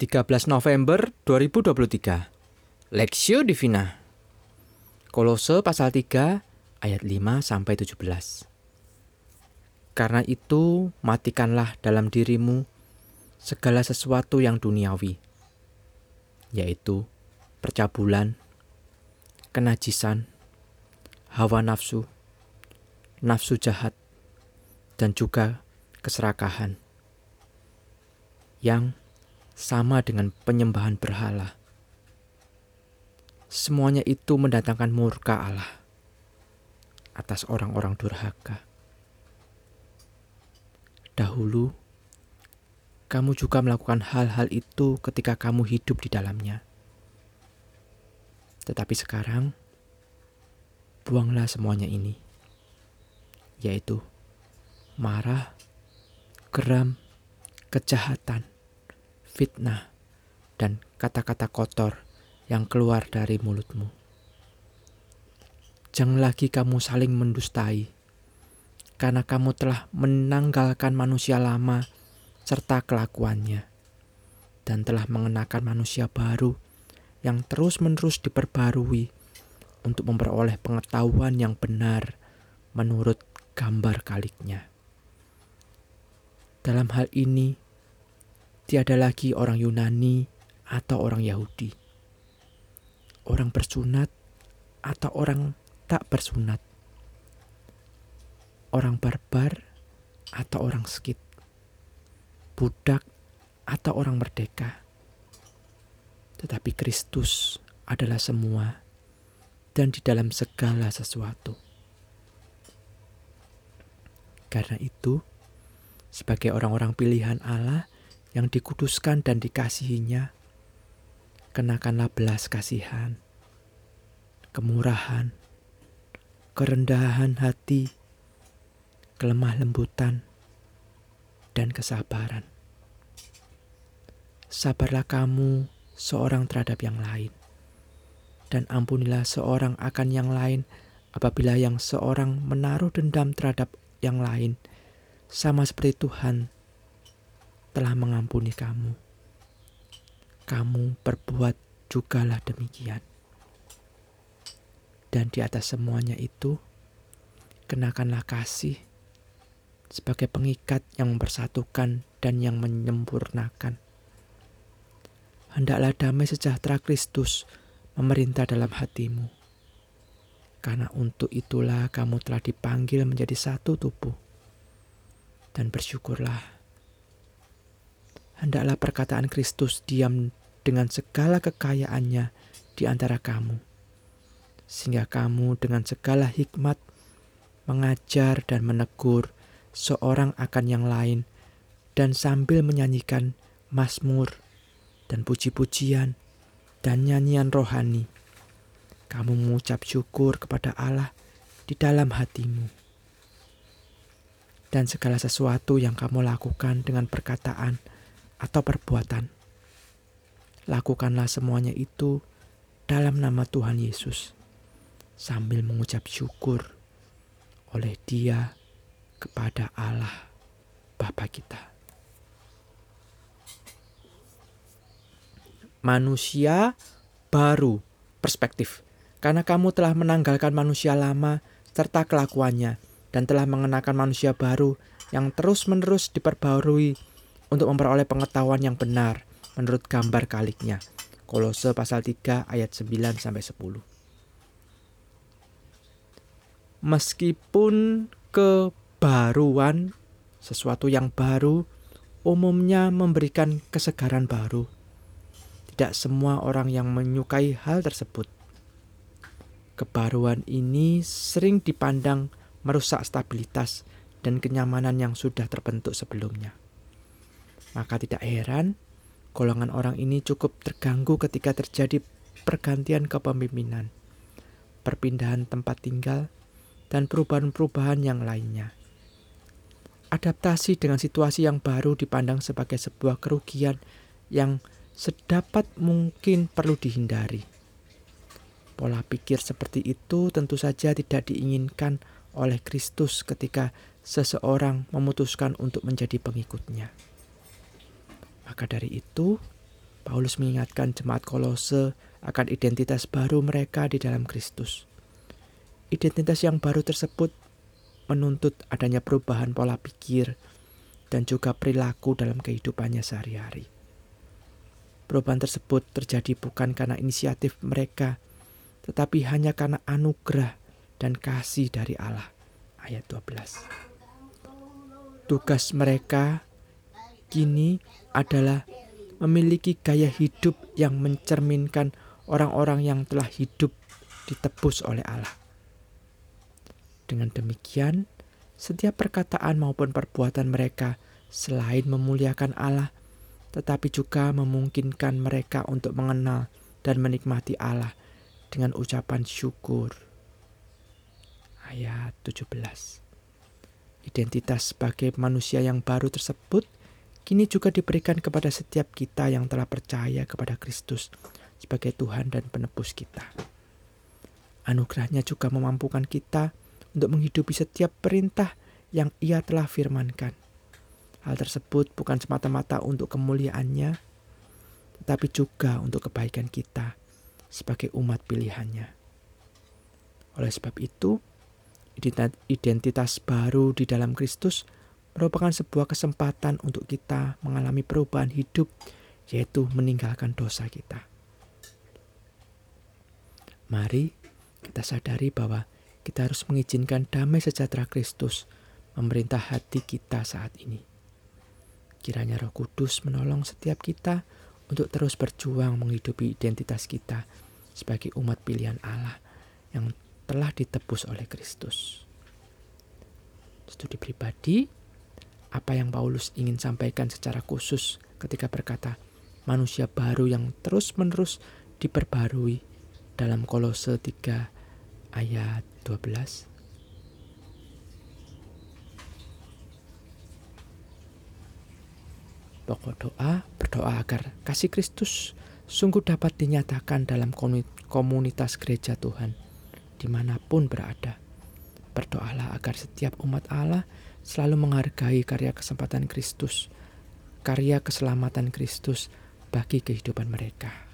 13 November 2023 Lexio Divina. Kolose pasal 3 ayat 5 sampai 17 Karena itu matikanlah dalam dirimu segala sesuatu yang duniawi yaitu percabulan, kenajisan, hawa nafsu, nafsu jahat, dan juga keserakahan yang sama dengan penyembahan berhala. Semuanya itu mendatangkan murka Allah atas orang-orang durhaka. Dahulu, kamu juga melakukan hal-hal itu ketika kamu hidup di dalamnya. Tetapi sekarang, buanglah semuanya ini, yaitu marah, geram, kejahatan, fitnah, dan kata-kata kotor yang keluar dari mulutmu. Jangan lagi kamu saling mendustai, karena kamu telah menanggalkan manusia lama serta kelakuannya, dan telah mengenakan manusia baru yang terus-menerus diperbarui untuk memperoleh pengetahuan yang benar menurut gambar kaliknya. Dalam hal ini, tiada lagi orang Yunani atau orang Yahudi, orang bersunat atau orang tak bersunat, orang barbar atau orang skit, budak atau orang merdeka. Tetapi Kristus adalah semua dan di dalam segala sesuatu. Karena itu, sebagai orang-orang pilihan Allah, yang dikuduskan dan dikasihinya, kenakanlah belas kasihan, kemurahan, kerendahan hati, kelemah lembutan, dan kesabaran. Sabarlah kamu seorang terhadap yang lain, dan ampunilah seorang akan yang lain apabila yang seorang menaruh dendam terhadap yang lain, sama seperti Tuhan telah mengampuni kamu. Kamu berbuat jugalah demikian. Dan di atas semuanya itu, kenakanlah kasih sebagai pengikat yang mempersatukan dan yang menyempurnakan. Hendaklah damai sejahtera Kristus memerintah dalam hatimu. Karena untuk itulah kamu telah dipanggil menjadi satu tubuh. Dan bersyukurlah hendaklah perkataan Kristus diam dengan segala kekayaannya di antara kamu, sehingga kamu dengan segala hikmat mengajar dan menegur seorang akan yang lain, dan sambil menyanyikan mazmur dan puji-pujian dan nyanyian rohani, kamu mengucap syukur kepada Allah di dalam hatimu. Dan segala sesuatu yang kamu lakukan dengan perkataan, atau perbuatan. Lakukanlah semuanya itu dalam nama Tuhan Yesus, sambil mengucap syukur oleh Dia kepada Allah Bapa kita. Manusia baru perspektif, karena kamu telah menanggalkan manusia lama serta kelakuannya, dan telah mengenakan manusia baru yang terus-menerus diperbarui untuk memperoleh pengetahuan yang benar menurut gambar kaliknya. Kolose pasal 3 ayat 9 sampai 10. Meskipun kebaruan sesuatu yang baru umumnya memberikan kesegaran baru. Tidak semua orang yang menyukai hal tersebut. Kebaruan ini sering dipandang merusak stabilitas dan kenyamanan yang sudah terbentuk sebelumnya. Maka tidak heran golongan orang ini cukup terganggu ketika terjadi pergantian kepemimpinan, perpindahan tempat tinggal, dan perubahan-perubahan yang lainnya. Adaptasi dengan situasi yang baru dipandang sebagai sebuah kerugian yang sedapat mungkin perlu dihindari. Pola pikir seperti itu tentu saja tidak diinginkan oleh Kristus ketika seseorang memutuskan untuk menjadi pengikutnya. Maka dari itu, Paulus mengingatkan jemaat Kolose akan identitas baru mereka di dalam Kristus. Identitas yang baru tersebut menuntut adanya perubahan pola pikir dan juga perilaku dalam kehidupannya sehari-hari. Perubahan tersebut terjadi bukan karena inisiatif mereka, tetapi hanya karena anugerah dan kasih dari Allah. Ayat 12. Tugas mereka kini adalah memiliki gaya hidup yang mencerminkan orang-orang yang telah hidup ditebus oleh Allah. Dengan demikian, setiap perkataan maupun perbuatan mereka selain memuliakan Allah, tetapi juga memungkinkan mereka untuk mengenal dan menikmati Allah dengan ucapan syukur. Ayat 17. Identitas sebagai manusia yang baru tersebut kini juga diberikan kepada setiap kita yang telah percaya kepada Kristus sebagai Tuhan dan penebus kita. Anugerahnya juga memampukan kita untuk menghidupi setiap perintah yang ia telah firmankan. Hal tersebut bukan semata-mata untuk kemuliaannya, tetapi juga untuk kebaikan kita sebagai umat pilihannya. Oleh sebab itu, identitas baru di dalam Kristus merupakan sebuah kesempatan untuk kita mengalami perubahan hidup, yaitu meninggalkan dosa kita. Mari kita sadari bahwa kita harus mengizinkan damai sejahtera Kristus memerintah hati kita saat ini. Kiranya Roh Kudus menolong setiap kita untuk terus berjuang menghidupi identitas kita sebagai umat pilihan Allah yang telah ditebus oleh Kristus. Studi pribadi, apa yang Paulus ingin sampaikan secara khusus ketika berkata, manusia baru yang terus-menerus diperbarui dalam Kolose 3 ayat 12. Pokok doa berdoa agar kasih Kristus sungguh dapat dinyatakan dalam komunitas gereja Tuhan di mana pun berada. Berdoalah agar setiap umat Allah selalu menghargai karya kesempatan Kristus, karya keselamatan Kristus bagi kehidupan mereka.